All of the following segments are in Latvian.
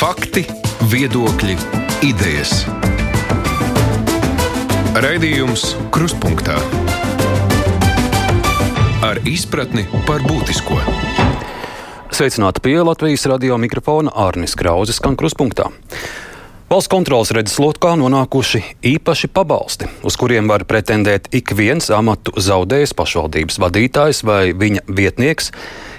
Fakti, viedokļi, idejas. Raidījums Krustpunktā ar izpratni par būtisko. Sveicināti pie Latvijas radio mikrofona Arnis Krauzes, skan Krustpunktā. Valsts kontrolas redzeslokā nonākuši īpaši pabalsti, uz kuriem var pretendēt ik viens amatu zaudējis pašvaldības vadītājs vai viņa vietnieks,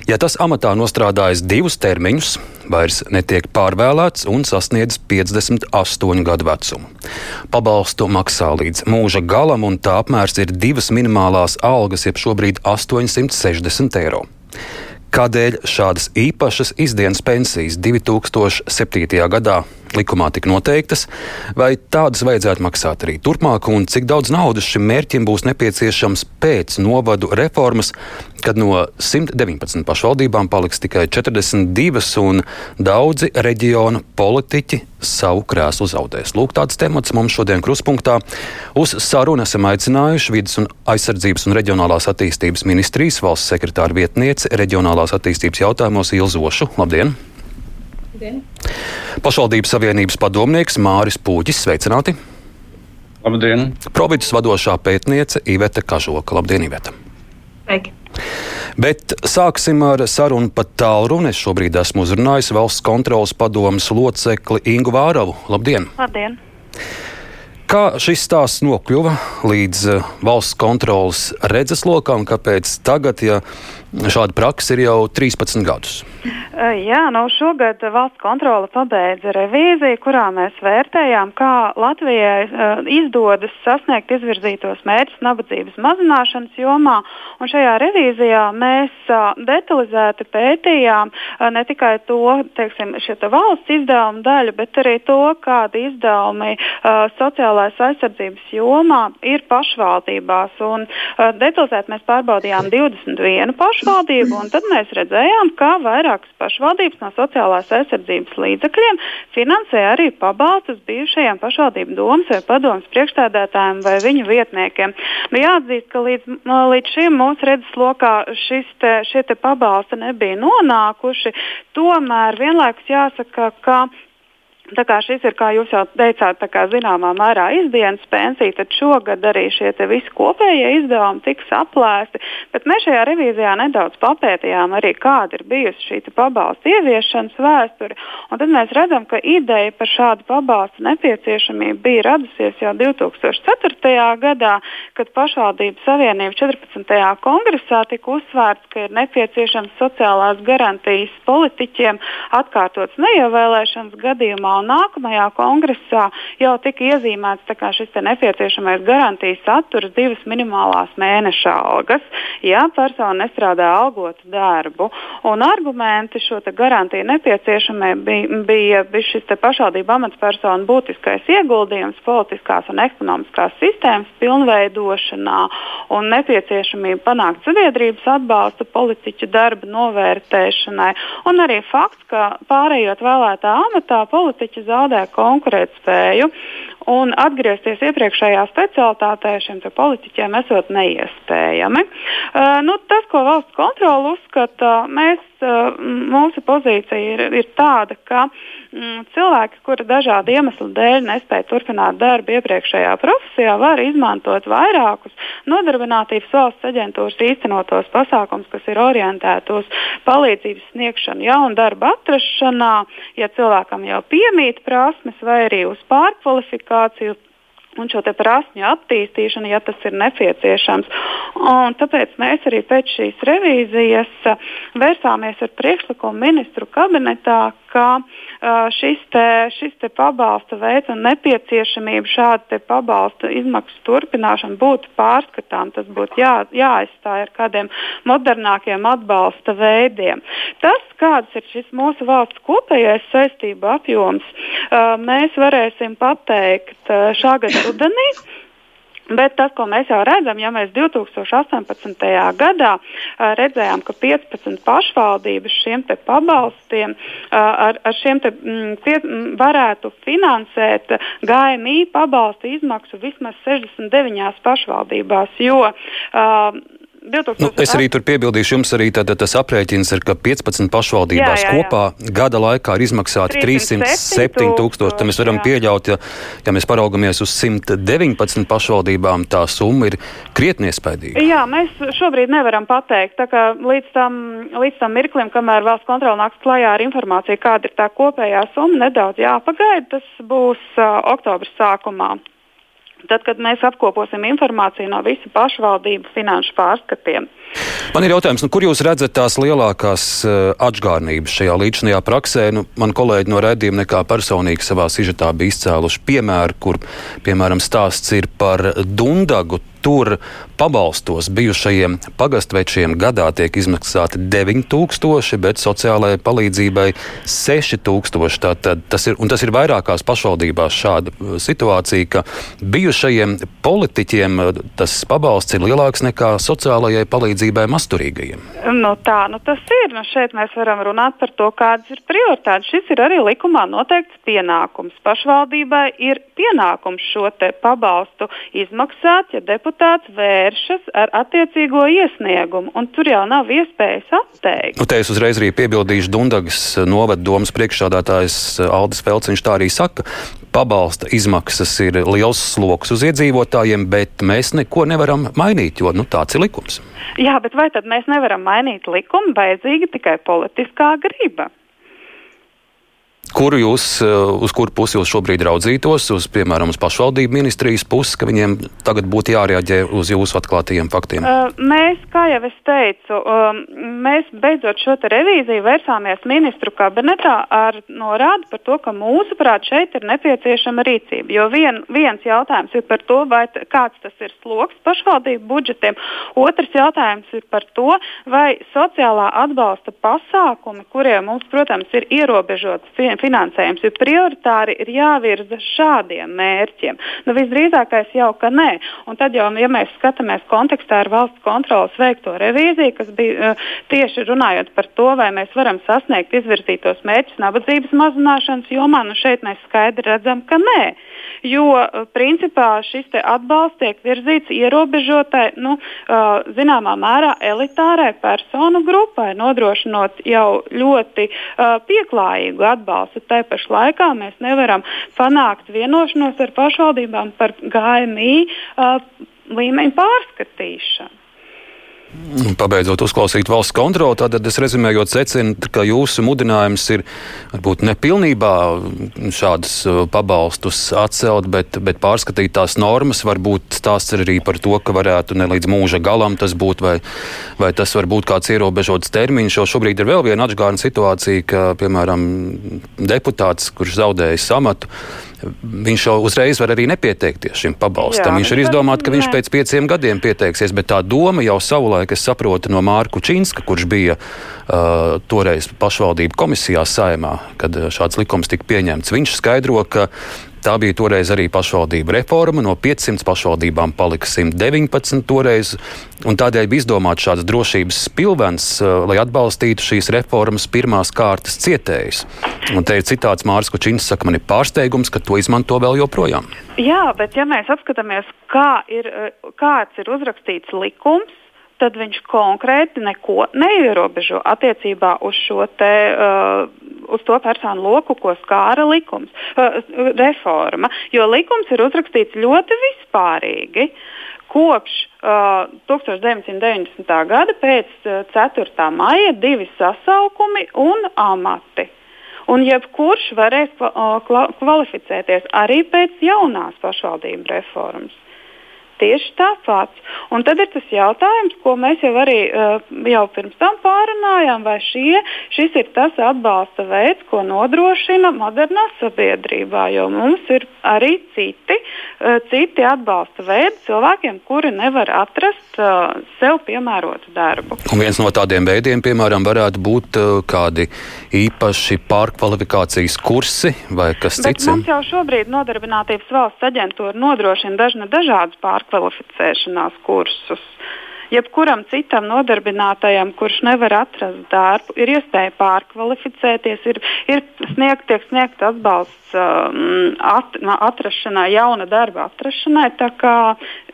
ja tas amatā nostrādājis divus termiņus, vairs netiek pārvēlēts un sasniedz 58 gadu vecumu. Pabalstu maksā līdz mūža galam, un tā apmērs ir divas minimālās algas, jeb šobrīd 860 eiro. Kādēļ šādas īpašas izdienas pensijas 2007. gadā likumā tika noteiktas, vai tādas vajadzētu maksāt arī turpmāk, un cik daudz naudas šim mērķim būs nepieciešams pēc novadu reformas, kad no 119 pašvaldībām paliks tikai 42, un daudzi reģiona politiķi savu krēslu zaudēs. Lūk, tāds temats mums šodien kruspunktā. Uz sarunu esam aicinājuši vidas un aizsardzības un reģionālās attīstības ministrijas valsts sekretāra vietniece reģionālās attīstības jautājumos Ilzošu. Labdien! Labdien! Pašvaldības savienības padomnieks Māris Pūģis, sveicināti! Labdien! Providus vadošā pētniece Iveta Kažoka. Labdien, Iveta! Sveiki! Bet sāksim ar sarunu par tālruni. Es šobrīd esmu uzrunājis valsts kontrolas padomas locekli Ingu Vāravu. Labdien! Labdien! Kā šis stāsts nokļuva līdz eh, valsts kontrolas redzeslokam, kāpēc tagad, ja šāda praksa ir jau 13 gadus? Jā, nu šogad valsts kontrole pabeidza revīziju, kurā mēs vērtējām, kā Latvijai izdodas sasniegt izvirzītos mērķus nabadzības mazināšanas jomā. Un šajā revīzijā mēs detalizēti pētījām ne tikai to, teiksim, te valsts izdevumu daļu, bet arī to, kādi izdevumi sociālās aizsardzības jomā ir pašvaldībās. Un, detalizēti mēs pārbaudījām 21 pašvaldību, un tad mēs redzējām, ka vairākas pašvaldības no sociālās aizsardzības līdzekļiem finansē arī pabalstus bijušajiem pašvaldību domas vai padomas priekšstādātājiem vai viņu vietniekiem. Nu, jāatzīst, ka līdz, līdz šim mūsu redzeslokā te, šie te pabalsti nebija nonākuši. Tomēr vienlaikus jāsaka, ka Tā kā šis ir, kā jūs jau teicāt, zināmā mērā izdienas pensija, tad šogad arī šie visi kopējie izdevumi tiks aplēsti. Bet mēs šajā revīzijā nedaudz papētījām arī, kāda ir bijusi šī pabalsta ieviešanas vēsture. Tad mēs redzam, ka ideja par šādu pabalstu nepieciešamību bija radusies jau 2004. gadā, kad pašvaldības savienība 14. kongresā tika uzsvērts, ka ir nepieciešams sociālās garantijas politiķiem atkārtotas neievēlēšanas gadījumā un nākamajā kongresā jau tika iezīmēts šis nepieciešamais garantijas saturs divas minimālās mēneša algas, ja persona nestrādā algotu darbu. Un argumenti šo garantiju nepieciešamai bija, bija, bija šis pašvaldību amatpersonu būtiskais ieguldījums politiskās un ekonomiskās sistēmas pilnveidošanā un nepieciešamība panākt sabiedrības atbalstu politiķu darba novērtēšanai. Un arī fakts, ka pārējot vēlētā amatā, politiķi politiķi zaudē konkurētspēju. Un atgriezties iepriekšējā specialitātē šiem politiķiem esot neiespējami. Uh, nu, tas, ko valsts kontrole uzskata, mēs, uh, mūsu pozīcija ir, ir tāda, ka mm, cilvēki, kuri dažādu iemeslu dēļ nespēja turpināt darbu iepriekšējā profesijā, var izmantot vairākus nodarbinātības valsts aģentūras īstenotos pasākums, kas ir orientēti uz palīdzības sniegšanu jaunu darbu atrašanā, ja cilvēkam jau piemīt prasmes, vai arī uz pārkvalifikāciju kvalifikāciju un šo prasmju attīstīšanu, ja tas ir nepieciešams. Un tāpēc mēs arī pēc šīs revīzijas vērsāmies ar priekšlikumu ministru kabinetā, ka uh, šis, te, šis te pabalsta veids un nepieciešamība šādu pabalstu izmaksu turpināšanu būtu pārskatām. Tas būtu jā, jāaizstāj ar kādiem modernākiem atbalsta veidiem. Tas, kāds ir šis mūsu valsts kopējais saistību apjoms, uh, mēs varēsim pateikt uh, šā gada rudenī. Bet tas, ko mēs jau redzam, ja mēs 2018. gadā redzējām, ka 15 pašvaldības šiem pabalstiem ar, ar šiem te, m, pie, m, varētu finansēt GMI pabalstu izmaksu vismaz 69 pašvaldībās, jo uh, 2000... Nu, es arī tur piebildīšu, jums arī tad, tas aprēķins ir, ka 15 pašvaldībās jā, jā, jā. kopā gada laikā ir izmaksāti 307 tūkstoši. Tad mēs varam jā. pieļaut, ja, ja mēs paraugamies uz 119 pašvaldībām, tā summa ir krietni iespaidīga. Jā, mēs šobrīd nevaram pateikt. Līdz tam, līdz tam mirklim, kamēr valsts kontrola nāks klajā ar informāciju, kāda ir tā kopējā summa, nedaudz jāpagaida. Tas būs uh, oktobra sākumā. Tad, kad mēs apkoposim informāciju no visu pašvaldību finanšu pārskatiem. Man ir jautājums, nu, kur jūs redzat tās lielākās uh, atgādnības šajā līdzinājā praksē? Nu, man kolēģi no redzījuma nekā personīgi savā sižetā bija izcēluši piemēru, kur, piemēram, stāsts ir par Dundagu tur pabalstos bijušajiem pagastvečiem gadā tiek izmaksāti 9000, bet sociālajai palīdzībai 6000. Tātad tas ir, tas ir vairākās pašvaldībās šāda uh, situācija, ka bijušajiem politiķiem uh, tas pabalsts ir lielāks nekā sociālajai palīdzībai masturīgajiem. Nu, tā nu tas ir. Nu, šeit mēs varam runāt par to, kādas ir prioritātes. Šis ir arī likumā noteikts pienākums. Pašvaldībai ir pienākums šo pabalstu izmaksāt, ja deputāts vēršas ar attiecīgo iesniegumu, un tur jau nav iespējas atteikt. Nu, te es uzreiz arī piebildīšu Dundagas novada domas priekšsādātājs Aldis Felciņš tā arī saka. Pabalsta izmaksas ir liels sloks uz iedzīvotājiem, bet mēs neko nevaram mainīt, jo nu, tāds ir likums. Jā, bet vai tad mēs nevaram mainīt likumu? Vajadzīga tikai politiskā griba. Kuru jūs, eh, uz kuru pusi jūs šobrīd raudzītos, uz, piemēram, uz pašvaldību ministrijas pusi, ka viņiem tagad būtu jārēģē uz jūsu atklātajiem faktiem? Uh, mēs, kā jau es teicu, um, mēs beidzot šo revīziju vērsāmies ministru kabinetā ar norādi par to, ka mūsuprāt šeit ir nepieciešama rīcība. Jo vien, viens jautājums ir par to, vai kāds tas ir sloks pašvaldību budžetiem, otrs jautājums ir par to, vai sociālā atbalsta pasākumi, kuriem mums, protams, ir ierobežots finansējums ir prioritāri, ir jāvirza šādiem mērķiem. Nu, visdrīzākais jau, ka nē. Un tad jau, ja mēs skatāmies kontekstā ar valsts kontrolas veikto revīziju, kas bija uh, tieši runājot par to, vai mēs varam sasniegt izvirzītos mērķus nabadzības mazināšanas jomā, nu šeit mēs skaidri redzam, ka nē. Jo uh, principā šis atbalsts tiek virzīts ierobežotai, nu, uh, zināmā mērā elitārai personu grupai, nodrošinot jau ļoti uh, pieklājīgu atbalstu. Tā pašā laikā mēs nevaram panākt vienošanos ar pašvaldībām par GMI līmeņa pārskatīšanu. Pabeidzot uzklausīt valsts kontroli, tad es rezumējot secinu, ka jūsu mudinājums ir varbūt nepilnībā šādus uh, pabalstus atcelt, bet, bet pārskatīt tās normas. Varbūt stāsts ir arī par to, ka varētu ne līdz mūža galam tas būt, vai, vai tas var būt kāds ierobežots termiņš. Jo šobrīd ir vēl viena atžgārna situācija, ka, piemēram, deputāts, kurš zaudējis amatu, viņš jau uzreiz var arī nepieteikties šim pabalstam. Jā, viņš ir izdomāts, ka viņš pēc pieciem gadiem pieteiksies, bet tā doma jau savulaik, es saprotu, no Mārku Čīnska, kurš bija uh, toreiz pašvaldību komisijā saimā, kad šāds likums tika pieņemts. Viņš skaidro, ka Tā bija toreiz arī pašvaldība reforma. No 500 pašvaldībām palika 119 toreiz. Tādēļ bija izdomāts šāds drošības pilvens, lai atbalstītu šīs reformas pirmās kārtas cietējus. Un te ir citāts Mārcis Kučins, saka, man ir pārsteigums, ka to izmanto vēl joprojām. Jā, bet ja mēs apskatāmies, kā ir, kāds ir uzrakstīts likums, tad viņš konkrēti neko neierobežo attiecībā uz te, uh, uz to personu loku, ko skāra likums, uh, reforma. Jo likums ir uzrakstīts ļoti vispārīgi. Kopš uh, 1990. gada pēc uh, 4. maija divi sasaukumi un amati. Un jebkurš varēs kvalificēties arī pēc jaunās pašvaldību reformas tieši tāpat. Un tad ir tas jautājums, ko mēs jau arī uh, jau pirms tam pārunājām, vai šie, šis ir tas atbalsta veids, ko nodrošina modernā sabiedrībā, jo mums ir arī citi, uh, citi atbalsta veidi cilvēkiem, kuri nevar atrast uh, sev piemērotu darbu. Un viens no tādiem veidiem, piemēram, varētu būt kādi īpaši pārkvalifikācijas kursi vai kas Bet cits. Mums jau šobrīd Nodarbinātības valsts aģentūra nodrošina dažna dažādas pārkvalifikācijas kvalificēšanās kursus. jebkuram citam nodarbinātajam, kurš nevar atrast darbu, ir iespēja pārkvalificēties, ir, ir sniegt, tiek sniegts atbalsts um, at, atrašanai, jauna darba atrašanai, tā kā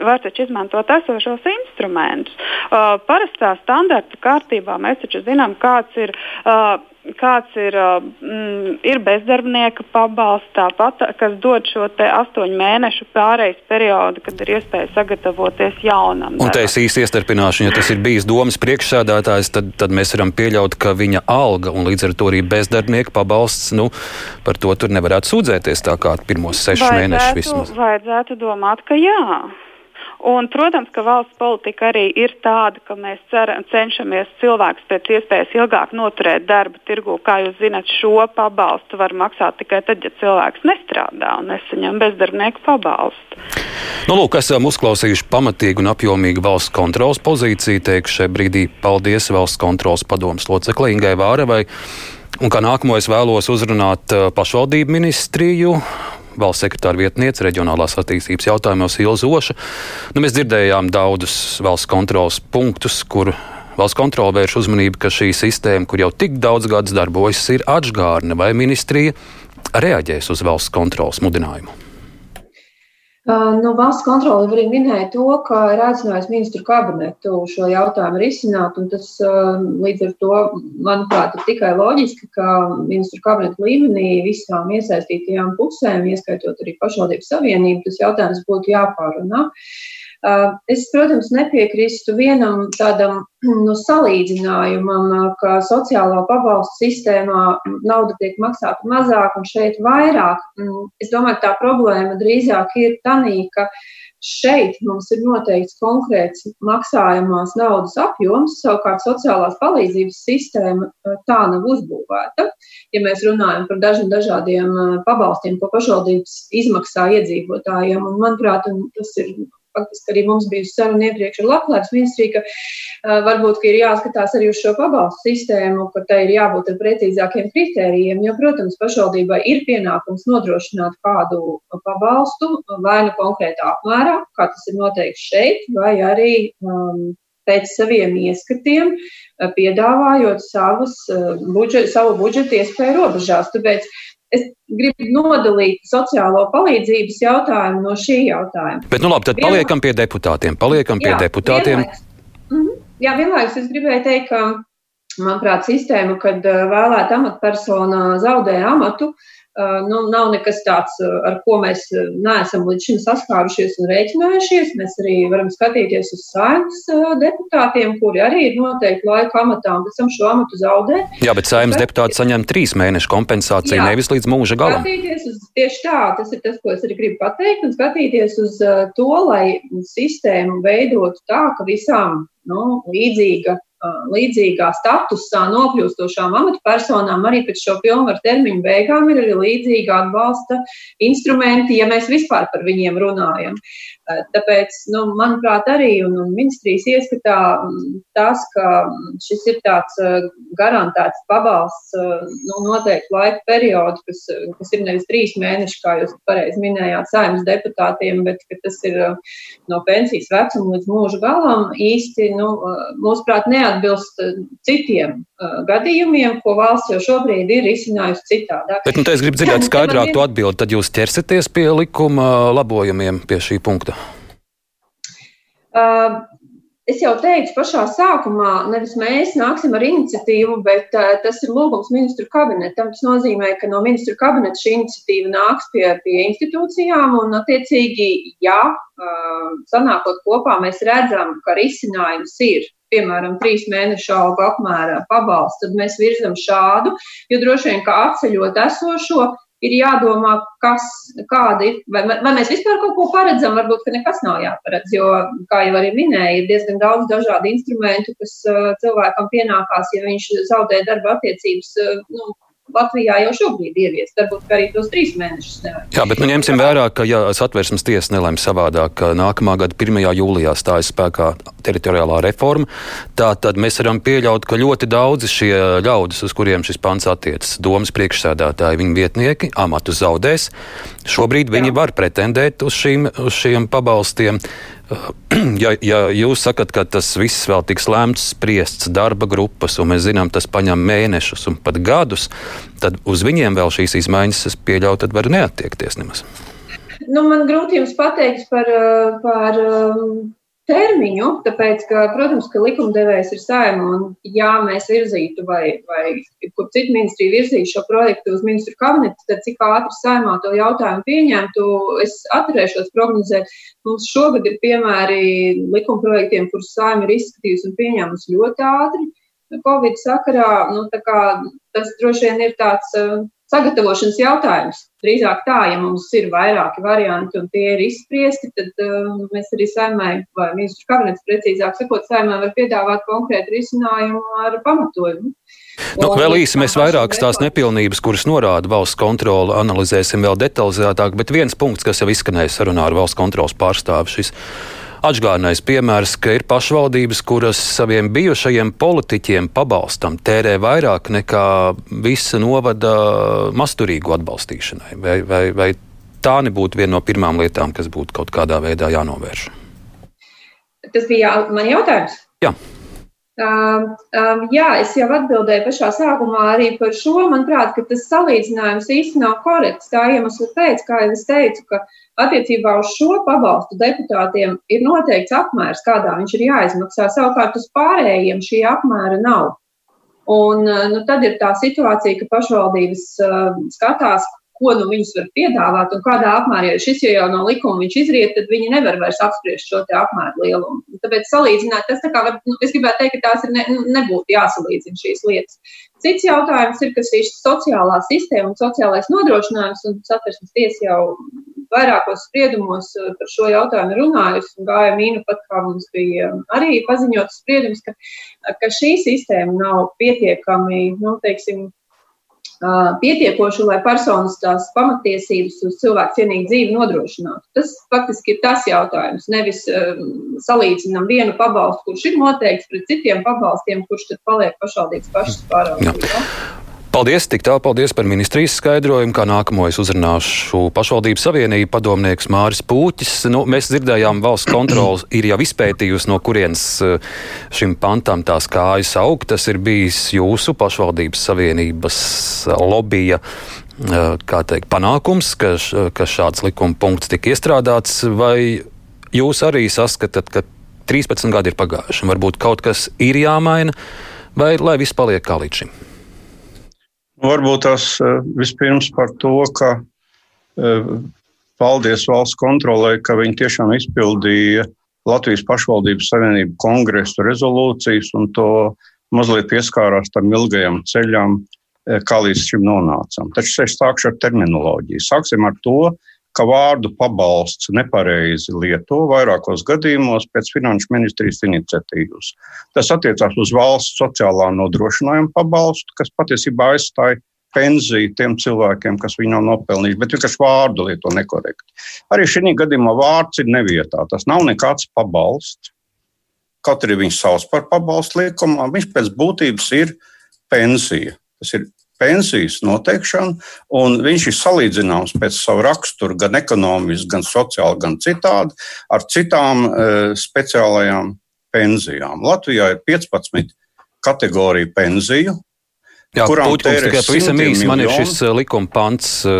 var taču izmantot esošos instrumentus. Uh, parastā standarta kārtībā mēs taču zinām, kāds ir. Uh, kāds ir, mm, ir bezdarbnieka pabalsts, tāpat, kas dod šo astoņu mēnešu pārejas periodu, kad ir iespēja sagatavoties jaunam. Un te es īsti iestarpināšu, ja tas ir bijis domas priekšsēdētājs, tad, tad mēs varam pieļaut, ka viņa alga un līdz ar to arī bezdarbnieka pabalsts, nu, par to tur nevarētu sūdzēties tā kā pirmos sešus mēnešus vismaz. Vajadzētu domāt, ka jā. Un, protams, ka valsts politika arī ir tāda, ka mēs cer, cenšamies cilvēkus pēc iespējas ilgāk noturēt darba tirgu. Kā jūs zināt, šo pabalstu var maksāt tikai tad, ja cilvēks nestrādā un nesaņem bezdarbnieku pabalstu. Nu, lūk, esam uzklausījuši pamatīgu un apjomīgu valsts kontrolas pozīciju. Teikšu šajā brīdī paldies valsts kontrolas padomus loceklē Ingai Vārevai. Un kā nākamo es vēlos uzrunāt uh, pašvaldību ministriju valsts sekretāra vietniece reģionālās attīstības jautājumos Ilzoša. Nu, mēs dzirdējām daudzus valsts kontrolas punktus, kur valsts kontrole vērš uzmanību, ka šī sistēma, kur jau tik daudz gadus darbojas, ir atžgārne vai ministrija reaģēs uz valsts kontrolas mudinājumu. Nu, valsts kontrole arī minēja to, ka ir aicinājusi ministru kabinetu šo jautājumu risināt. Tas līdz ar to, manuprāt, ir tikai loģiski, ka ministru kabinetu līmenī visām iesaistītajām pusēm, ieskaitot arī pašvaldību savienību, tas jautājums būtu jāpārunā. Es, protams, nepiekrīstu vienam tādam nu, salīdzinājumam, ka sociālā pabalstu sistēmā nauda tiek maksāta mazāk un šeit vairāk. Es domāju, tā problēma drīzāk ir tā, ka šeit mums ir noteikts konkrēts maksājumās naudas apjoms, savukārt sociālās palīdzības sistēma tā nav uzbūvēta. Ja mēs runājam par dažiem dažādiem pabalstiem, ko pašvaldības izmaksā iedzīvotājiem, un manuprāt, un tas ir faktiski arī mums bija saruna iepriekš ar Labklājības ministriju, ka uh, varbūt ka ir jāskatās arī uz šo pabalstu sistēmu, ka tai ir jābūt ar precīzākiem kritērijiem, jo, protams, pašvaldībai ir pienākums nodrošināt kādu pabalstu vai nu konkrētā apmērā, kā tas ir noteikts šeit, vai arī um, pēc saviem ieskatiem, piedāvājot savus, budžet, savu budžetu iespēju robežās. Tāpēc es gribu nodalīt sociālo palīdzības jautājumu no šī jautājuma. Bet, nu labi, tad paliekam pie deputātiem. Paliekam pie jā, deputātiem. Vienlaiks, mm -hmm, jā, vienlaikus es gribēju teikt, ka, manuprāt, sistēma, kad vēlēta amatpersona zaudē amatu, uh, nu, nav nekas tāds, ar ko mēs neesam līdz šim saskārušies un rēķinājušies. Mēs arī varam skatīties uz saimnes deputātiem, kuri arī ir noteikti laika amatā un pēc tam šo amatu zaudē. Jā, bet saimnes deputāti saņem trīs mēnešu kompensāciju, jā, nevis līdz mūža galam. Uz, tieši tā, tas ir tas, ko es arī gribu pateikt, un skatīties uz to, lai sistēmu veidotu tā, ka visām nu, līdzīga līdzīgā statusā nokļūstošām amatpersonām arī pēc šo pilnvaru termiņu beigām ir arī līdzīga atbalsta instrumenti, ja mēs vispār par viņiem runājam. Tāpēc, nu, manuprāt, arī un, un ministrijas ieskatā tas, ka šis ir tāds garantēts pabalsts nu, noteikti laika periodu, kas, kas ir nevis trīs mēneši, kā jūs pareizi minējāt, saimnes deputātiem, bet tas ir no pensijas vecuma līdz mūža galam īsti, nu, mūsuprāt, neatbilst citiem gadījumiem, ko valsts jau šobrīd ir izcinājusi citādāk. Bet, nu, es gribu dzirdēt skaidrāk to atbildi, tad jūs ķersities pie likuma labojumiem pie šī punkta. Uh, es jau teicu pašā sākumā, nevis mēs nāksim ar iniciatīvu, bet uh, tas ir lūgums ministru kabinetam. Tas nozīmē, ka no ministru kabineta šī iniciatīva nāks pie, pie institūcijām, un, attiecīgi, ja uh, sanākot kopā, mēs redzam, ka risinājums ir piemēram, trīs mēnešu algu apmērā pabalstu, tad mēs virzam šādu, jo droši vien, ka atceļot esošo, ir jādomā, kas, kāda ir, vai, vai mēs vispār kaut ko paredzam, varbūt, ka nekas nav jāparedz, jo, kā jau arī minēja, ir diezgan daudz dažādu instrumentu, kas uh, cilvēkam pienākās, ja viņš zaudē darba attiecības, uh, nu, Latvijā jau šobrīd ieviest. Varbūt arī tos trīs mēnešus nevajag. Jā, bet nu ņemsim vērā, ka ja satversmes tiesa nelēma savādāk, ka nākamā gada 1. jūlijā stājas spēkā teritoriālā reforma, tā tad mēs varam pieļaut, ka ļoti daudzi šie ļaudis, uz kuriem šis pants attiecas, domas priekšsēdētāji, viņu vietnieki, amatu zaudēs. Šobrīd viņi Jā. var pretendēt uz, šīm, uz šiem pabalstiem. Ja, ja jūs sakat, ka tas viss vēl tiks lēmts, spriests darba grupas, un mēs zinām, tas paņem mēnešus un pat gadus, tad uz viņiem vēl šīs izmaiņas, es pieļauju, var neattiekties nemaz. Nu, man grūti jums pateikt par, par termiņu, tāpēc, ka, protams, ka likumdevējs ir saima, un ja mēs virzītu vai, vai kur citu ministriju virzītu šo projektu uz ministru kabinetu, tad cik ātri saimā to jautājumu pieņemtu, es atturēšos prognozēt. Mums šogad ir piemēri likumprojektiem, kurus saima ir izskatījusi un pieņēmusi ļoti ātri. Covid sakarā nu, tas droši vien ir tāds sagatavošanas jautājums. Drīzāk tā, ja mums ir vairāki varianti un tie ir izspriesti, tad uh, mēs arī saimē, vai ministru kabinets precīzāk sakot, saimē var piedāvāt konkrētu risinājumu ar pamatojumu. Nu, vēl īsi mēs vairākas tās nepilnības, kuras norāda valsts kontrole, analizēsim vēl detalizētāk, bet viens punkts, kas jau izskanēja sarunā ar valsts kontrolas pārstāvu, šis Atgādinājis piemērs, ka ir pašvaldības, kuras saviem bijušajiem politiķiem pabalstam tērē vairāk nekā visa novada masturīgu atbalstīšanai. Vai, vai, vai tā nebūtu viena no pirmām lietām, kas būtu kaut kādā veidā jānovērš? Tas bija man jautājums. Jā. Um, um, jā, es jau atbildēju pašā sākumā arī par šo. Manuprāt, tas salīdzinājums īstenībā nav korekts. Tā iemesla pēc, kā jau es teicu, ka attiecībā uz šo pabalstu deputātiem ir noteikts apmērs, kādā viņš ir jāizmaksā. Savukārt uz pārējiem šī apmēra nav. Un, nu, tad ir tā situācija, ka pašvaldības uh, skatās, ko nu viņas var piedāvāt un kādā apmērā. Ja šis jau no likuma viņš izriet, tad viņi nevar vairs apspriest šo apmēru lielumu. Tāpēc salīdzināt, tas tā kā, var, nu, es gribētu teikt, ka tās ir ne, nu, nebūtu jāsalīdzina šīs lietas. Cits jautājums ir, kas ir sociālā sistēma un sociālais nodrošinājums, un satversmes tiesa jau vairākos spriedumos uh, par šo jautājumu runājusi, un gāja mīnu pat, kā mums bija arī paziņots spriedums, ka, ka šī sistēma nav pietiekami, nu, teiksim, pietiekoši, lai personas tās pamatiesības uz cilvēku cienīgu dzīvi nodrošinātu. Tas faktiski ir tas jautājums. Nevis um, salīdzinām vienu pabalstu, kurš ir noteikts, pret citiem pabalstiem, kurš tad paliek pašvaldības pašas pārvaldībā. Paldies, tik tālu paldies par ministrijas skaidrojumu. Kā nākamo es uzrunāšu pašvaldību savienību padomnieks Māris Pūķis. Nu, mēs dzirdējām, valsts kontrols ir jau izpētījusi, no kurienes eh, šim pantam tās kājas aug. Tas ir bijis jūsu pašvaldības savienības lobija eh, teikt, panākums, ka, ka šāds likuma punkts tika iestrādāts. Vai jūs arī saskatāt, ka 13 gadi ir pagājuši un varbūt kaut kas ir jāmaina, vai lai viss paliek kā līdz šim? Varbūt tas eh, vispirms par to, ka eh, paldies valsts kontrolē, ka viņi tiešām izpildīja Latvijas pašvaldības savienību kongresu rezolūcijas un to mazliet pieskārās tam ilgajam ceļam, eh, kā līdz šim nonācām. Taču es sākšu ar terminoloģiju. Sāksim ar to, ka vārdu pabalsts nepareizi lieto vairākos gadījumos pēc finanšu ministrijas iniciatīvas. Tas attiecās uz valsts sociālā nodrošinājuma pabalstu, kas patiesībā aizstāja pensiju tiem cilvēkiem, kas viņu nav nopelnījuši, bet vienkārši vārdu lieto nekorekti. Arī šī gadījumā vārds ir nevietā. Tas nav nekāds pabalsts. Kaut arī viņš sauc par pabalstu likumā, viņš pēc būtības ir pensija. Tas ir pensijas noteikšanu, un viņš ir salīdzināms pēc savu raksturu, gan ekonomiski, gan sociāli, gan citādi, ar citām e, speciālajām pensijām. Latvijā ir 15 kategoriju pensiju. Jā, Puķis, tikai pavisam īsi man ir šis e, likuma pants e,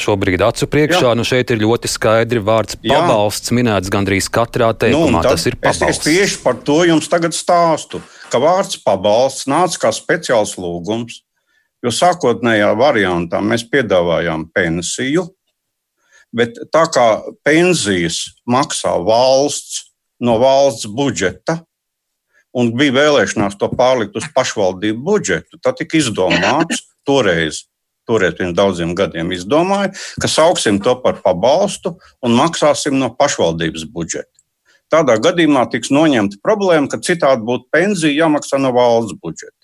šobrīd acu priekšā. Jā. Nu šeit ir ļoti skaidri vārds pabalsts Jā. minēts gandrīz katrā teikumā. Nu, Tas ir pabalsts. Es, es tieši par to jums tagad stāstu, ka vārds pabalsts nāca kā speciāls lūgums Jo sākotnējā variantā mēs piedāvājām pensiju, bet tā kā pensijas maksā valsts no valsts budžeta, un bija vēlēšanās to pārlikt uz pašvaldību budžetu, tad tika izdomāts toreiz. Toreiz pirms daudziem gadiem izdomāja, ka sauksim to par pabalstu un maksāsim no pašvaldības budžeta. Tādā gadījumā tiks noņemta problēma, ka citādi būtu pensija jāmaksā no valsts budžeta.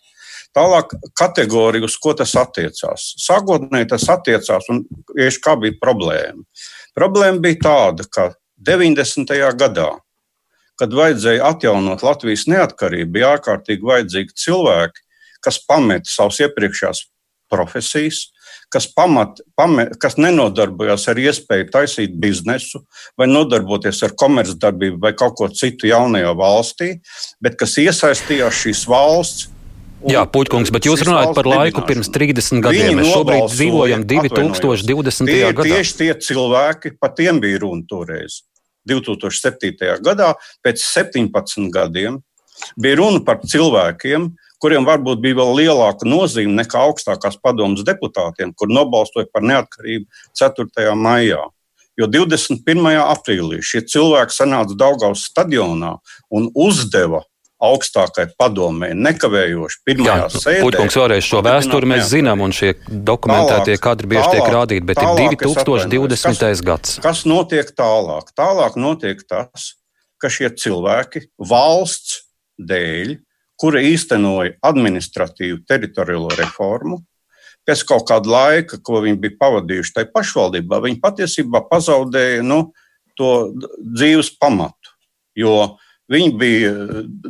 Tālāk, kategorija, uz ko tas attiecās. Sākotnēji tas attiecās, un tieši kā bija problēma. Problēma bija tāda, ka 90. gadā, kad vajadzēja atjaunot Latvijas neatkarību, bija ārkārtīgi vajadzīgi cilvēki, kas pameta savus iepriekšējās profesijas, kas, pamat, pame, kas nenodarbojas ar iespēju taisīt biznesu vai nodarboties ar komercdarbību vai kaut ko citu jaunajā valstī, bet kas iesaistījās šīs valsts. Jā, Puķkungs, bet jūs runājat par laiku pirms 30 gadiem. Mēs šobrīd dzīvojam 2020. Tie, gadā. Tieši tie cilvēki, par tiem bija runa toreiz. 2007. gadā, pēc 17 gadiem, bija runa par cilvēkiem, kuriem varbūt bija vēl lielāka nozīme nekā augstākās padomas deputātiem, kur nobalstoja par neatkarību 4. maijā. Jo 21. aprīlī šie cilvēki sanāca Daugaus stadionā un uzdeva augstākai padomē, nekavējoši pirmajā Jā, sēdē. Puķkungs vēlreiz šo vēsturi mēs zinām, un šie dokumentētie kadri bieži tālāk, tiek rādīti, bet tālāk, ir 2020. Kas, gads. Kas notiek tālāk? Tālāk notiek tas, ka šie cilvēki valsts dēļ kura īstenoja administratīvu teritoriālo reformu. Pēc kaut kāda laika, ko viņi bija pavadījuši tajā pašvaldībā, viņi patiesībā pazaudēja nu, to dzīves pamatu. Jo Viņi bija,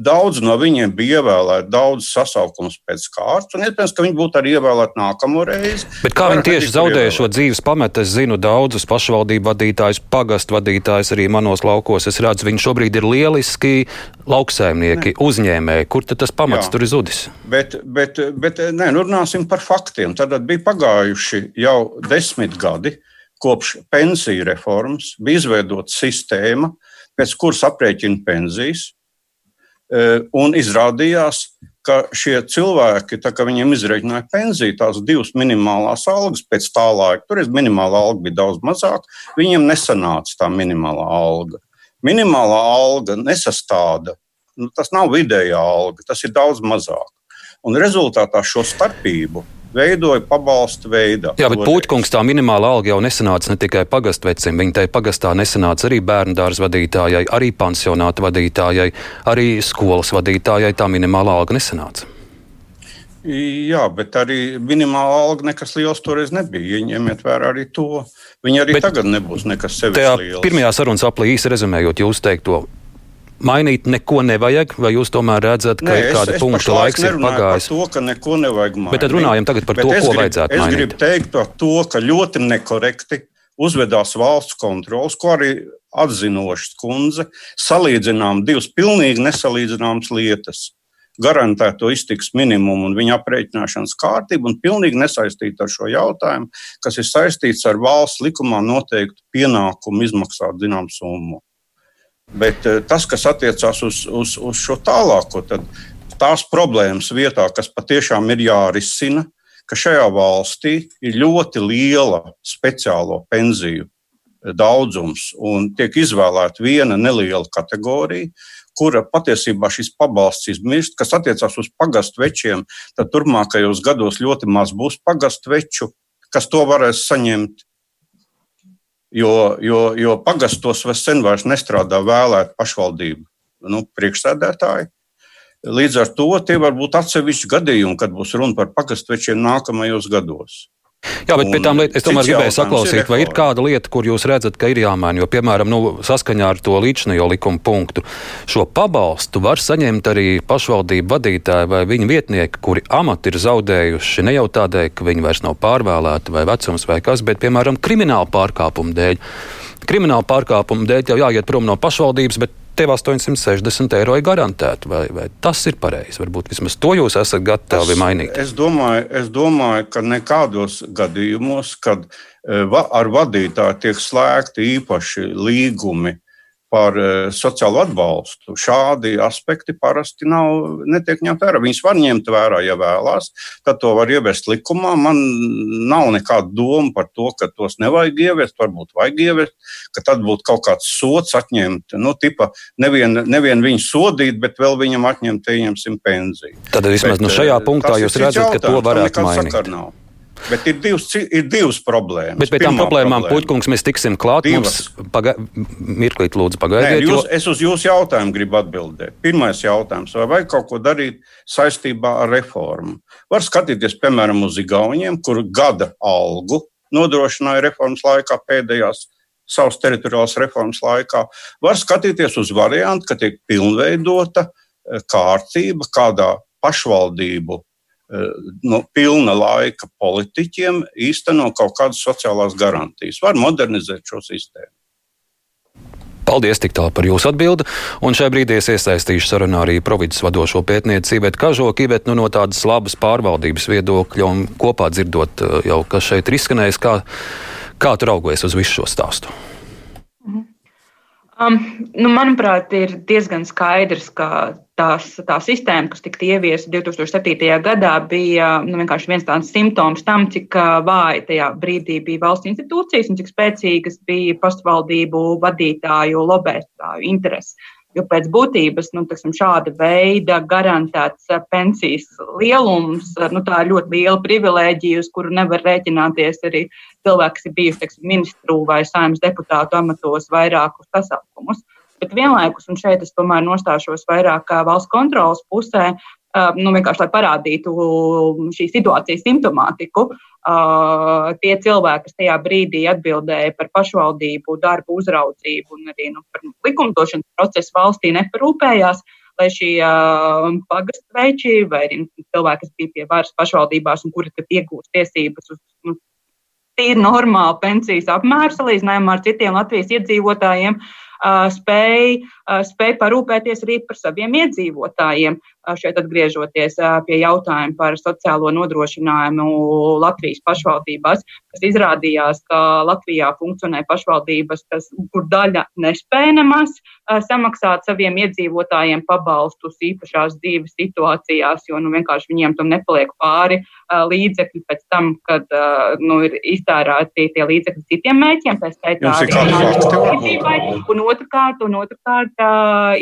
daudz no viņiem bija ievēlēti, daudz sasaukums pēc kārtas, un iespējams, ka viņi būtu arī ievēlēti nākamo reizi. Bet kā viņi tieši zaudēja šo dzīves pametu? Es zinu daudzus pašvaldību vadītājus, pagastu vadītājus arī manos laukos. Es redzu, viņi šobrīd ir lieliski lauksaimnieki, ne. uzņēmēji. Kur tad tas pamats Jā. tur ir zudis? Bet, bet, bet nē, nu runāsim par faktiem. Tad bija pagājuši jau desmit gadi kopš pensiju reformas, bija izveidota sistēma, pēc kuras aprēķina pensijas. E, un izrādījās, ka šie cilvēki, tā kā viņiem izreikināja pensiju, tās divas minimālās algas pēc tā laika, toreiz minimālā alga bija daudz mazāka, viņiem nesanāca tā minimālā alga. Minimālā alga nesastāda, nu, tas nav vidējā alga, tas ir daudz mazāk. Un rezultātā šo starpību veidoja pabalstu veidā. Jā, bet Puķkungs tā minimāla alga jau nesanāca ne tikai pagastu-vecim, viņa tai pagastā nesanāca arī bērnu dārza vadītājai, arī pansionāta vadītājai, arī skolas vadītājai tā minimāla alga nesanāca. Jā, bet arī minimāla alga nekas liels toreiz nebija. Ņemiet vērā arī to. Viņa arī bet tagad nebūs nekas liels. Pirmajā sarunas aplī īsi rezumējot jūs teikto, mainīt neko nevajag, vai jūs tomēr redzat, ka Nē, ir kāda punkta laiks ir pagājis? To, ka neko nevajag mainīt. Bet tad runājam tagad par Bet to, ko grib, vajadzētu es mainīt. Es gribu teikt par to, ka ļoti nekorekti uzvedās valsts kontrols, ko arī atzinošas kundze, salīdzinām divas pilnīgi nesalīdzināmas lietas. Garantēto iztiks minimumu un viņa aprēķināšanas kārtību, un pilnīgi nesaistīta ar šo jautājumu, kas ir saistīts ar valsts likumā noteiktu pienākumu izmaksāt zināmu summu. Bet eh, tas, kas attiecās uz, uz, uz šo tālāko, tad tās problēmas vietā, kas patiešām ir jārisina, ka šajā valstī ir ļoti liela speciālo pensiju daudzums un tiek izvēlēta viena neliela kategorija, kura patiesībā šis pabalsts izmirst, kas attiecās uz pagastu večiem, tad turpmākajos gados ļoti maz būs pagastu veču, kas to varēs saņemt jo, jo, jo pagastos sen vairs nestrādā vēlēta pašvaldību nu, priekšsēdētāji. Līdz ar to tie var būt atsevišķi gadījumi, kad būs runa par pagastu nākamajos gados. Jā, bet pie tām lietām es tomēr gribēju saklausīt, vai ir kāda lieta, kur jūs redzat, ka ir jāmaina. Jo, piemēram, nu, saskaņā ar to līdzinējo likuma punktu, šo pabalstu var saņemt arī pašvaldību vadītāji vai viņu vietnieki, kuri amati ir zaudējuši ne jau tādēļ, ka viņi vairs nav pārvēlēti vai vecums vai kas, bet, piemēram, krimināla pārkāpuma dēļ. Krimināla pārkāpuma dēļ jau jāiet prom no pašvaldības, bet tev 860 eiro ir garantēti. Vai, vai tas ir pareizi? Varbūt vismaz to jūs esat gatavi es, mainīt. Es domāju, es domāju, ka nekādos gadījumos, kad eh, ar vadītāju tiek slēgti īpaši līgumi par eh, sociālo atbalstu. Šādi aspekti parasti nav, netiek ņemti vērā. Viņus var ņemt vērā, ja vēlās, tad to var ievest likumā. Man nav nekāda doma par to, ka tos nevajag ieviest, varbūt vajag ieviest, ka tad būtu kaut kāds sots atņemt. Nu, tipa, nevien, nevien viņu sodīt, bet vēl viņam atņemt, ieņemsim pensiju. Tad vismaz bet, nu šajā eh, punktā jūs redzat, ka to varētu mainīt. Bet ir divas, ir divas problēmas. Bet pie tām problēmām, problēma. puķkungs, mēs tiksim klāt. Divas. Mums paga... Mirklīt, lūdzu, pagaidiet. Nē, jūs, jo... Es uz jūsu jautājumu gribu atbildēt. Pirmais jautājums, vai vajag kaut ko darīt saistībā ar reformu? Var skatīties, piemēram, uz Igauniem, kur gada algu nodrošināja reformas laikā pēdējās savas teritoriālās reformas laikā. Var skatīties uz variantu, ka tiek pilnveidota eh, kārtība, kādā pašvaldību no pilna laika politiķiem īsteno kaut kādas sociālās garantijas. Var modernizēt šo sistēmu. Paldies tik tālu par jūsu atbildi. Un šajā brīdī es iesaistīšu sarunā arī providus vadošo pētnieci Ivetu Kažoku, bet nu, no tādas labas pārvaldības viedokļa un kopā dzirdot jau, kas šeit ir izskanējis, kā, kā tu raugojies uz visu šo stāstu. Um, nu, manuprāt, ir diezgan skaidrs, ka tās, tā sistēma, kas tika ieviesta 2007. gadā, bija nu, vienkārši viens tāds simptoms tam, cik vāji tajā brīdī bija valsts institūcijas un cik spēcīgas bija pašvaldību vadītāju, lobētāju intereses. Jo pēc būtības nu, teksim, šāda veida garantēts pensijas lielums, nu, tā ir ļoti liela privilēģija, uz kuru nevar rēķināties arī cilvēki, kas ir bijuši teksim, ministru vai saimnes deputātu amatos vairākus sasaukumus. Bet vienlaikus, un šeit es tomēr nostāšos vairāk valsts kontrolas pusē, nu, vienkārši lai parādītu šīs situācijas simptomātiku. Tie cilvēki, kas tajā brīdī atbildēja par pašvaldību darbu uzraudzību un arī nu, par likumdošanas procesu valstī neparūpējās, lai šie uh, pagastu veiči vai arī nu, cilvēki, kas bija pie varas pašvaldībās un kuri tad iegūst tiesības uz nu, tīri normālu pensijas apmēru salīdzinājumā ar citiem Latvijas iedzīvotājiem, uh, spēj, spēj parūpēties arī par saviem iedzīvotājiem šeit atgriežoties pie jautājuma par sociālo nodrošinājumu Latvijas pašvaldībās, kas izrādījās, ka Latvijā funkcionē pašvaldības, kas, kur daļa nespēja nemaz samaksāt saviem iedzīvotājiem pabalstus īpašās dzīves situācijās, jo nu, vienkārši viņiem tam nepaliek pāri līdzekļi pēc tam, kad nu, ir iztērēti tie līdzekļi citiem mēķiem, tā skaitā arī un otrkārt, un otrkārt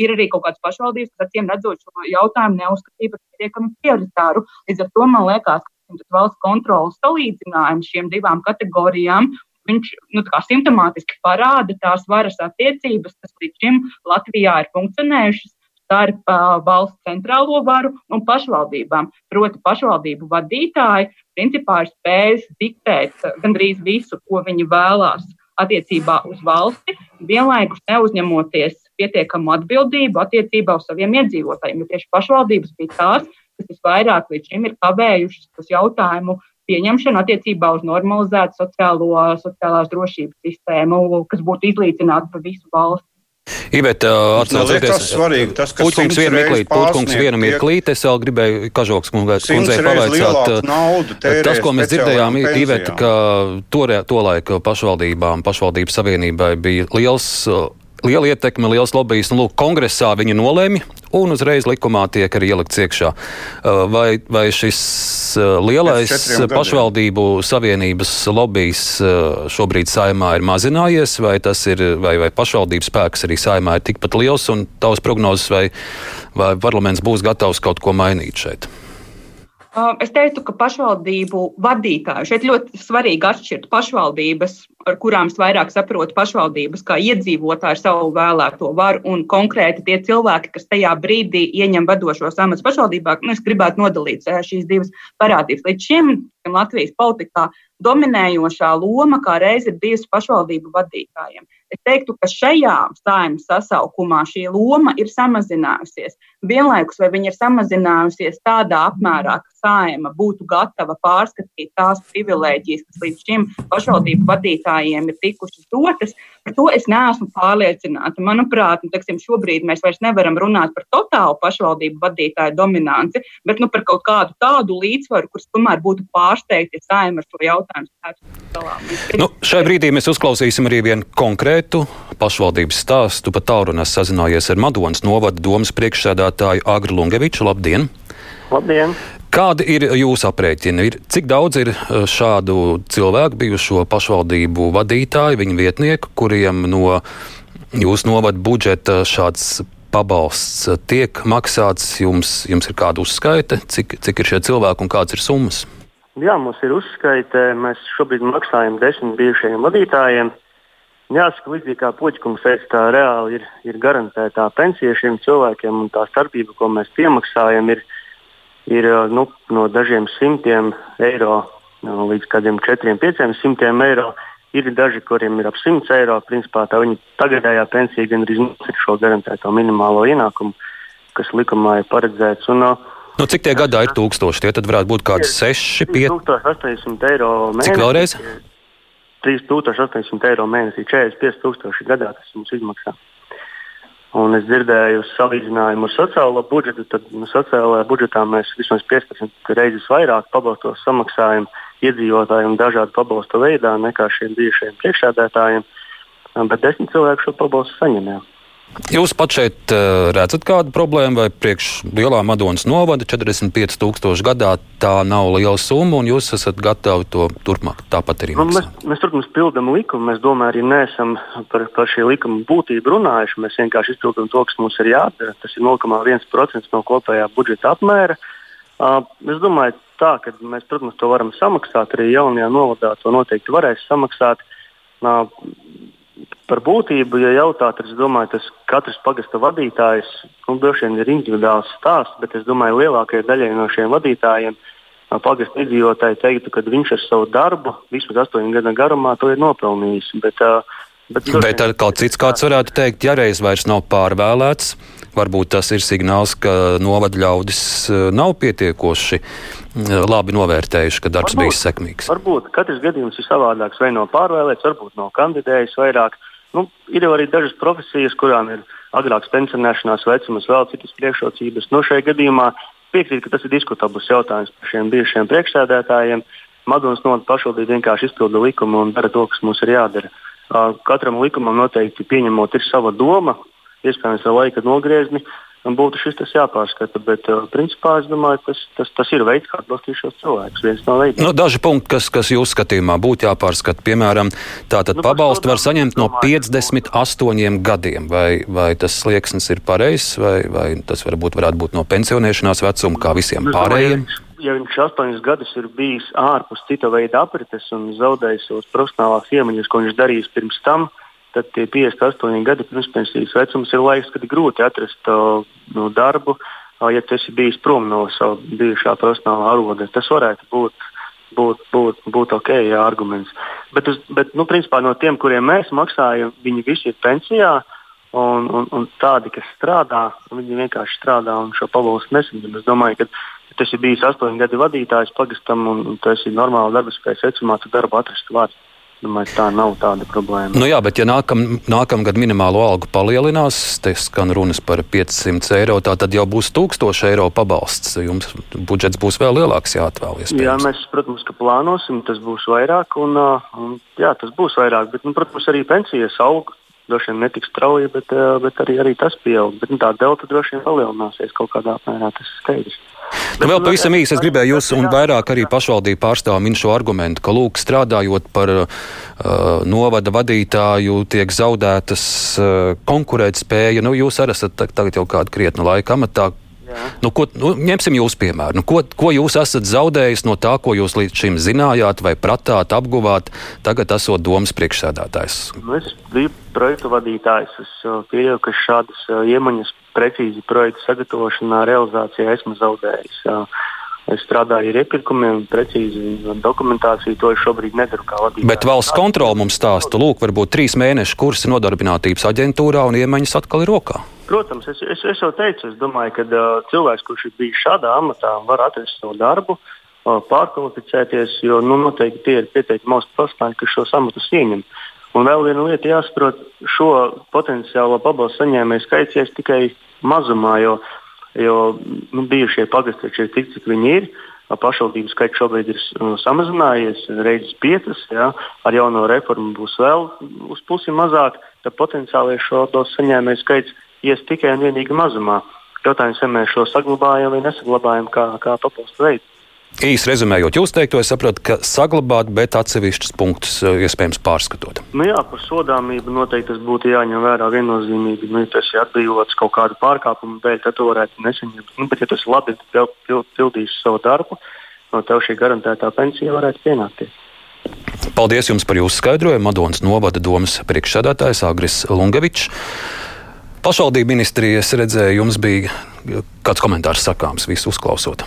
ir arī kaut kādas pašvaldības, kas acīm redzot šo jautājumu neuzskatīja par pietiekami prioritāru. Līdz ar to man liekas, ka valsts kontrolas salīdzinājums šiem divām kategorijām viņš nu, simptomātiski parāda tās varas attiecības, kas līdz šim Latvijā ir funkcionējušas starp uh, valsts centrālo varu un pašvaldībām. Proti, pašvaldību vadītāji principā ir spējuši diktēt gandrīz visu, ko viņi vēlās attiecībā uz valsti, vienlaikus neuzņemoties pietiekamu atbildību attiecībā uz saviem iedzīvotājiem. Jo tieši pašvaldības bija tās, kas visvairāk līdz šim ir kavējušas uz jautājumu pieņemšanu attiecībā uz normalizētu sociālo, sociālās drošības sistēmu, kas būtu izlīdzināta pa visu valsti. Iveta, atcaucoties, tas svarīgi, tas, ka Puķkungs vienu mirklīt, Puķkungs vienu mirklīt, es vēl gribēju Kažoks kundzei pavaicāt, tas, ko mēs dzirdējām, Iveta, ka to, to laika pašvaldībām, pašvaldības savienībai bija liels liela ietekme, liels lobbyis. Nu, lūk, kongresā viņi nolēma, un uzreiz likumā tiek arī ielikts iekšā. Uh, vai, vai šis uh, lielais pašvaldību savienības lobbyis uh, šobrīd saimā ir mazinājies, vai, ir, vai, vai pašvaldības spēks arī saimā ir tikpat liels, un tavs prognozes, vai, vai parlaments būs gatavs kaut ko mainīt šeit? Es teiktu, ka pašvaldību vadītāji šeit ļoti svarīgi atšķirt pašvaldības ar kurām es vairāk saprotu pašvaldības, kā iedzīvotāji ar savu vēlēto varu un konkrēti tie cilvēki, kas tajā brīdī ieņem vadošos amatus pašvaldībā. Nu, es gribētu nodalīt eh, šīs divas parādības. Līdz šim Latvijas politikā dominējošā loma kā reiz ir bijusi pašvaldību vadītājiem. Es teiktu, ka šajā saimnes sasaukumā šī loma ir samazinājusies. Vienlaikus, vai viņa ir samazinājusies tādā apmērā, ka saima būtu gatava pārskatīt tās privilēģijas, kas līdz šim pašvaldību vadītājiem ir tikušas dotas, par to es neesmu pārliecināta. Manuprāt, nu, teksim, šobrīd mēs vairs nevaram runāt par totālu pašvaldību vadītāju dominanci, bet nu, par kaut kādu tādu līdzsvaru, kurš tomēr būtu pārsteigts, ja saima ar šo jautājumu spētu nu, šai brīdī mēs uzklausīsim arī vienu konkrētu pašvaldības stāstu. Pat tālrunā sazinājies ar Madonas novada domas priekšsēdētāju Agru Lungeviču. Labdien! Labdien! Kādi ir jūsu aprēķini? Ir, cik daudz ir eh, šādu cilvēku, bijušo pašvaldību vadītāju, viņu vietnieku, kuriem no jūsu novada budžeta šāds pabalsts tiek maksāts? Jums, jums ir kāda uzskaita, cik, cik ir šie cilvēki un kādas ir summas? Jā, mums ir uzskaita. Mēs šobrīd maksājam desmit bijušajiem vadītājiem. Jāsaka, līdzīgi kā Poķis teica, tā reāli ir, ir garantētā pensija šiem cilvēkiem, un tā starpība, ko mēs piemaksājam, ir ir nu, no dažiem simtiem eiro nu, līdz kādiem 4-500 eiro. Ir daži, kuriem ir ap 100 eiro. Principā tā viņa tagadējā pensija gan arī ir šo garantēto minimālo ienākumu, kas likumā ir paredzēts. Un, Nu, cik tie gadā ir tūkstoši? Tie tad varētu būt kādi 6, 5. 1800 eiro mēnesī. Cik vēlreiz? 3800 eiro mēnesī, 45 tūkstoši gadā tas mums izmaksā. Un es dzirdēju salīdzinājumu ar sociālo budžetu. Tad nu, sociālajā budžetā mēs vismaz 15 reizes vairāk pabalstos samaksājam iedzīvotājiem dažādu pabalstu veidā nekā šiem bijušajiem priekšsēdētājiem. Bet desmit cilvēku šo pabalstu saņemjām. Jūs pat šeit uh, redzat kādu problēmu, vai priekš lielā Madonas novada 45 tūkstoši gadā tā nav liela summa, un jūs esat gatavi to turpmāk tāpat arī nu, mēs, mēs, protams, pildām likumu. Mēs domājam, arī neesam par, par šī likuma būtību runājuši. Mēs vienkārši izpildām to, kas mums ir jādara. Tas ir 0,1% no kopējā budžeta apmēra. Uh, es domāju, tā, ka mēs, protams, to varam samaksāt. Arī jaunajā novadā to noteikti varēs samaksāt. Uh, Par būtību, ja jautāt, es domāju, tas katrs pagasta vadītājs nu, droši vien ir individuāls stāsts, bet es domāju, lielākajai daļai no šiem vadītājiem pagasta iedzīvotāji teiktu, ka viņš ar savu darbu vismaz astoņu gadu garumā to ir nopelnījis. Bet, bet, bet ar kaut cits kāds varētu teikt, ja reiz vairs nav pārvēlēts, varbūt tas ir signāls, ka novada ļaudis nav pietiekoši labi novērtējuši, ka darbs varbūt, bijis sekmīgs? Varbūt katrs gadījums ir savādāks. Vai no pārvēlēts, varbūt no kandidējis vairāk. Nu, ir jau arī dažas profesijas, kurām ir agrāks pensionēšanās vecums, vēl citas priekšrocības. No nu, šajā gadījumā piekrītu, ka tas ir diskutabls jautājums par šiem bijušiem priekšsēdētājiem. Madonas novada pašvaldība vienkārši izpilda likumu un dara to, kas mums ir jādara. Katram likumam noteikti pieņemot ir sava doma, iespējams, ar laika nogriezni būtu šis tas jāpārskata. Bet, uh, principā, es domāju, tas, tas, tas ir veids, kā atbalstīt šos cilvēkus. Viens no veidiem. Nu, daži punkti, kas, kas jūsu skatījumā būtu jāpārskata, piemēram, tātad nu, pabalstu var saņemt no 58 gadiem. Vai, vai tas slieksnis ir pareizs, vai, vai tas varbūt varētu būt no pensionēšanās vecuma, kā visiem nu, pārējiem? ja viņš astoņus gadus ir bijis ārpus cita veida aprites un zaudējis savas profesionālās iemaņas, ko viņš darījis pirms tam, uh, tad tie 58 gadi pirmspensijas vecums ir laiks, kad grūti atrast uh, no darbu, uh, ja tas ir bijis prom no sava bijušā profesionālā aroda. Tas varētu būt, būt, būt, būt ok, jā, arguments. Bet, uz, bet nu, principā, no tiem, kuriem mēs maksājam, viņi visi ir pensijā. Un, un, un tādi, kas strādā, viņi vienkārši strādā un šo pabalstu nesaņem. Es domāju, ka tas ir bijis astoņu gadu vadītājs pagastam un, un tas ir normāli darba spējas vecumā, tad darbu atrast vārdu. Domāju, tā nav tāda problēma. Nu jā, bet ja nākam, nākamgad minimālo algu palielinās, te skan runas par 500 eiro, tā tad jau būs 1000 eiro pabalsts. Jums budžets būs vēl lielāks jāatvēl. Jā, mēs, protams, ka plānosim, tas būs vairāk, un, un jā, tas būs vairāk, bet, nu, protams, arī pensijas aug. Droši vien netiks strauji, bet, bet arī, arī tas pieaug. Bet, nu, tā delta droši vien palielināsies kaut kādā apmērā, tas ir skaidrs. Nu, vēl pavisam īsi es gribēju jūs un vairāk arī pašvaldību pārstāvu min šo argumentu, ka lūk, strādājot par uh, novada vadītāju, tiek zaudētas uh, konkurētspēja. Nu, jūs arī esat tagad jau kādu krietnu laiku amatā. Nu, ko, nu, ņemsim jūsu piemēru. Nu, ko, ko jūs esat zaudējis no tā, ko jūs līdz šim zinājāt, vai pratāt, apguvāt, tagad esot domas priekšsēdētājs? Nu, es biju projektu vadītājs. Es uh, pieļauju, ka šādas uh, iemaņas precīzi projektu sagatavošanā, realizācijā esmu zaudējis. Es strādāju ar iepirkumiem, precīzi dokumentāciju. To es šobrīd nedaru. Bet valsts kontrole mums stāsta, lūk, varbūt trīs mēnešu kursi nodarbinātības aģentūrā un iemaņas atkal ir rokā. Protams, es, es, es jau teicu, es domāju, ka uh, cilvēks, kurš ir bijis šādā amatā, var atrast savu darbu, uh, pārkvalificēties, jo nu, noteikti tie ir pietiekami augsti profesionāļi, kas šos amatus ieņem. Un vēl viena lieta jāsaprot, šo potenciālo pabalstu saņēmēju skaits ir tikai mazumā, jo, jo nu, bijušie pagasti ir tik, cik viņi ir. Pašvaldību skaits šobrīd ir uh, samazinājies, reizes piecas. Ja, ar jauno reformu būs vēl uz pusi mazāk. Tad potenciāli šo saņēmēju skaits ies tikai un vienīgi mazumā. Jautājums, vai mēs šo saglabājam vai nesaglabājam kā, kā pabalstu veidu. Īsi rezumējot, jūs teikto, es saprotu, ka saglabāt, bet atsevišķus punktus eh, iespējams pārskatot. Nu jā, par sodāmību noteikti tas būtu jāņem vērā viennozīmīgi. Nu, ja tas ir atbrīvots kaut kādu pārkāpumu dēļ, tad to varētu nesaņemt. Nu, bet, ja tas labi pildīs savu darbu, no tev šī garantētā pensija varētu pienākties. Paldies jums par jūsu skaidrojumu. Madonas novada domas priekšsēdētājs Agris Lungevičs. Pašvaldību ministrijas redzēju, jums bija kāds komentārs sakāms, visu uzklausot.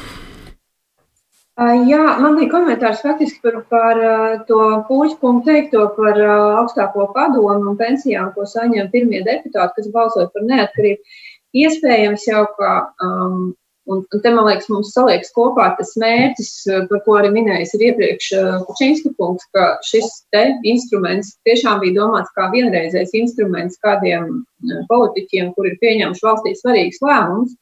Jā, man bija komentārs faktiski par, par to puķu teikto par augstāko padomu un pensijām, ko saņem pirmie deputāti, kas balsoja par neatkarību. Iespējams jau, ka um, Un, un te, man liekas, mums saliekas kopā tas mērķis, par ko arī minējis iepriekš Kučinska kungs, ka šis te instruments tiešām bija domāts kā vienreizējs instruments kādiem politiķiem, kur ir pieņēmuši valstī svarīgus lēmumus.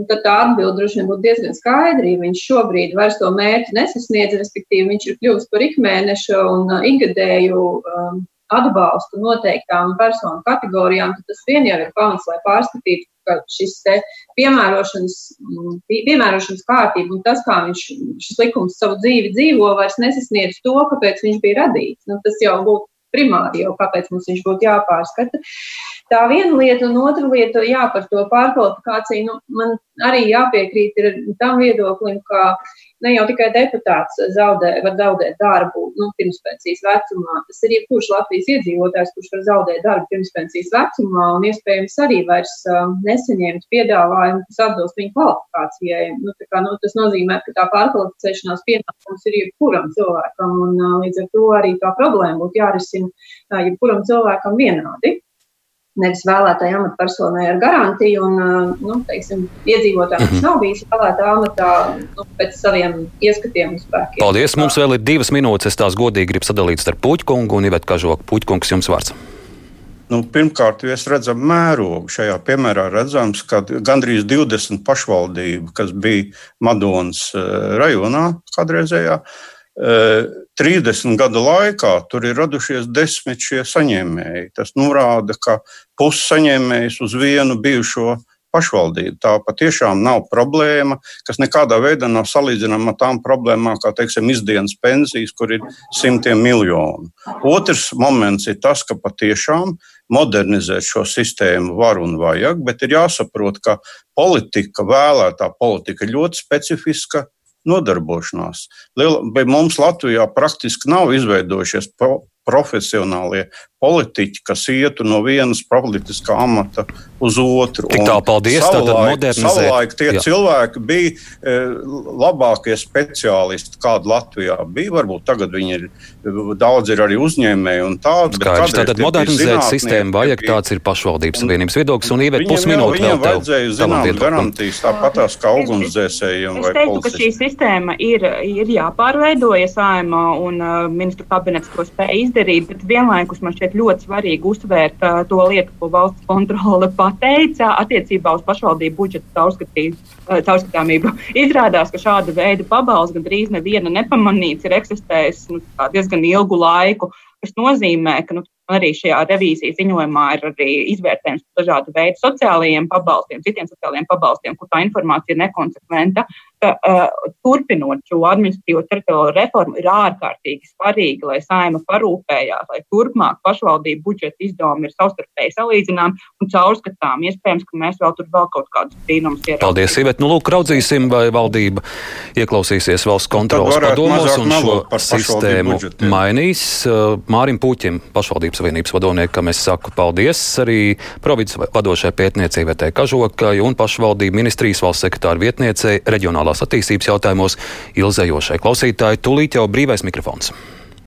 Un tad tā atbilde droši vien būtu diezgan skaidra. Ja viņš šobrīd vairs to mērķi nesasniedz, respektīvi viņš ir kļuvis par ikmēneša un ikgadēju um, atbalstu noteiktām personu kategorijām, tad tas vien jau ir pamats, lai pārskatītu ka šis piemērošanas, mm, piemērošanas kārtība un tas, kā viņš šis likums savu dzīvi dzīvo, vairs nesasniedz to, kāpēc viņš bija radīts. Nu, tas jau būtu primāri, jau kāpēc mums viņš būtu jāpārskata. Tā viena lieta, un otra lieta, jā, par to pārkvalifikāciju, nu, man arī jāpiekrīt tam viedoklim, ka ne jau tikai deputāts zaudē, var zaudēt darbu nu, pirmspensijas vecumā. Tas ir jebkurš Latvijas iedzīvotājs, kurš var zaudēt darbu pirmspensijas vecumā un iespējams arī vairs uh, nesaņemt piedāvājumu, kas atbilst viņa kvalifikācijai. Nu, kā, nu, tas nozīmē, ka tā pārkvalificēšanās pienākums ir jebkuram cilvēkam, un uh, līdz ar to arī tā problēma būtu jārisina uh, jebkuram cilvēkam vienādi nevis vēlētāja amatpersonai ar garantiju. Un, nu, teiksim, iedzīvotājiem, kas mm -hmm. nav bijis vēlētāja amatā, nu, pēc saviem ieskatiem un spēkiem. Paldies! Mums vēl ir divas minūtes. Es tās godīgi gribu sadalīt starp Puķkungu un Ivetu Kažoku. Puķkungs, jums vārds. Nu, pirmkārt, mēs redzam mērogu. Šajā piemērā redzams, ka gandrīz 20 pašvaldību, kas bija Madonas rajonā kādreizējā, 30 gadu laikā tur ir radušies desmit šie saņēmēji. Tas norāda, ka pusi saņēmējs uz vienu bijušo pašvaldību. Tā patiešām nav problēma, kas nekādā veidā nav salīdzināma ar tām problēmām, kā teiksim, izdienas pensijas, kur ir simtiem miljonu. Otrs moments ir tas, ka patiešām modernizēt šo sistēmu var un vajag, bet ir jāsaprot, ka politika, vēlētā politika ir ļoti specifiska nodarbošanās. Liela, mums Latvijā praktiski nav izveidojušies profesionālie politiķi, kas ietu no vienas politiskā amata uz otru. Tik tā, paldies. Savulaik, savulaik tie jā. cilvēki bija e, labākie speciālisti, kādi Latvijā bija. Varbūt tagad viņi ir daudz ir arī uzņēmēji un tādi. Skaidrs, tātad modernizēt sistēmu vajag, tāds ir pašvaldības savienības viedoklis un ievēt pusminūti vēl tev. Vajadzēja zināt garantijas tāpatās kā ugunsdzēsējiem vai teiktu, ka šī sistēma ir, ir jāpārveido, ja saima un uh, ministru kabinets to spēj izdarīt, bet vienlaikus man šķiet šķiet ļoti svarīgi uzsvērt uh, to lietu, ko valsts kontrole pateica attiecībā uz pašvaldību budžeta uh, caurskatāmību. Izrādās, ka šāda veida pabalsts gandrīz neviena nepamanīts, ir eksistējis nu, diezgan ilgu laiku, kas nozīmē, ka nu, arī šajā revīzijas ziņojumā ir arī izvērtējums par dažādu veidu sociālajiem pabalstiem, citiem sociālajiem pabalstiem, kur tā informācija ir nekonsekventa ka uh, turpinot šo administratīvo teritoriālo reformu, ir ārkārtīgi svarīgi, lai saima parūpējās, lai turpmāk pašvaldību budžeta izdevumi ir savstarpēji salīdzināmi un caurskatām. Iespējams, ka mēs vēl tur vēl kaut kādus brīnumus ieraudzījām. Paldies, Ivet. Nu, lūk, raudzīsim, vai valdība ieklausīsies valsts kontrolas padomos un šo sistēmu budžetiem. mainīs. Mārim Puķim, pašvaldības savienības vadovniekam, es saku paldies arī provinces vadošajai pētniecībai Kažokai un pašvaldību ministrijas valsts sekretāra vietniecei reģionālā reģionālās attīstības jautājumos ilzējošai klausītāji. Tūlīt jau brīvais mikrofons.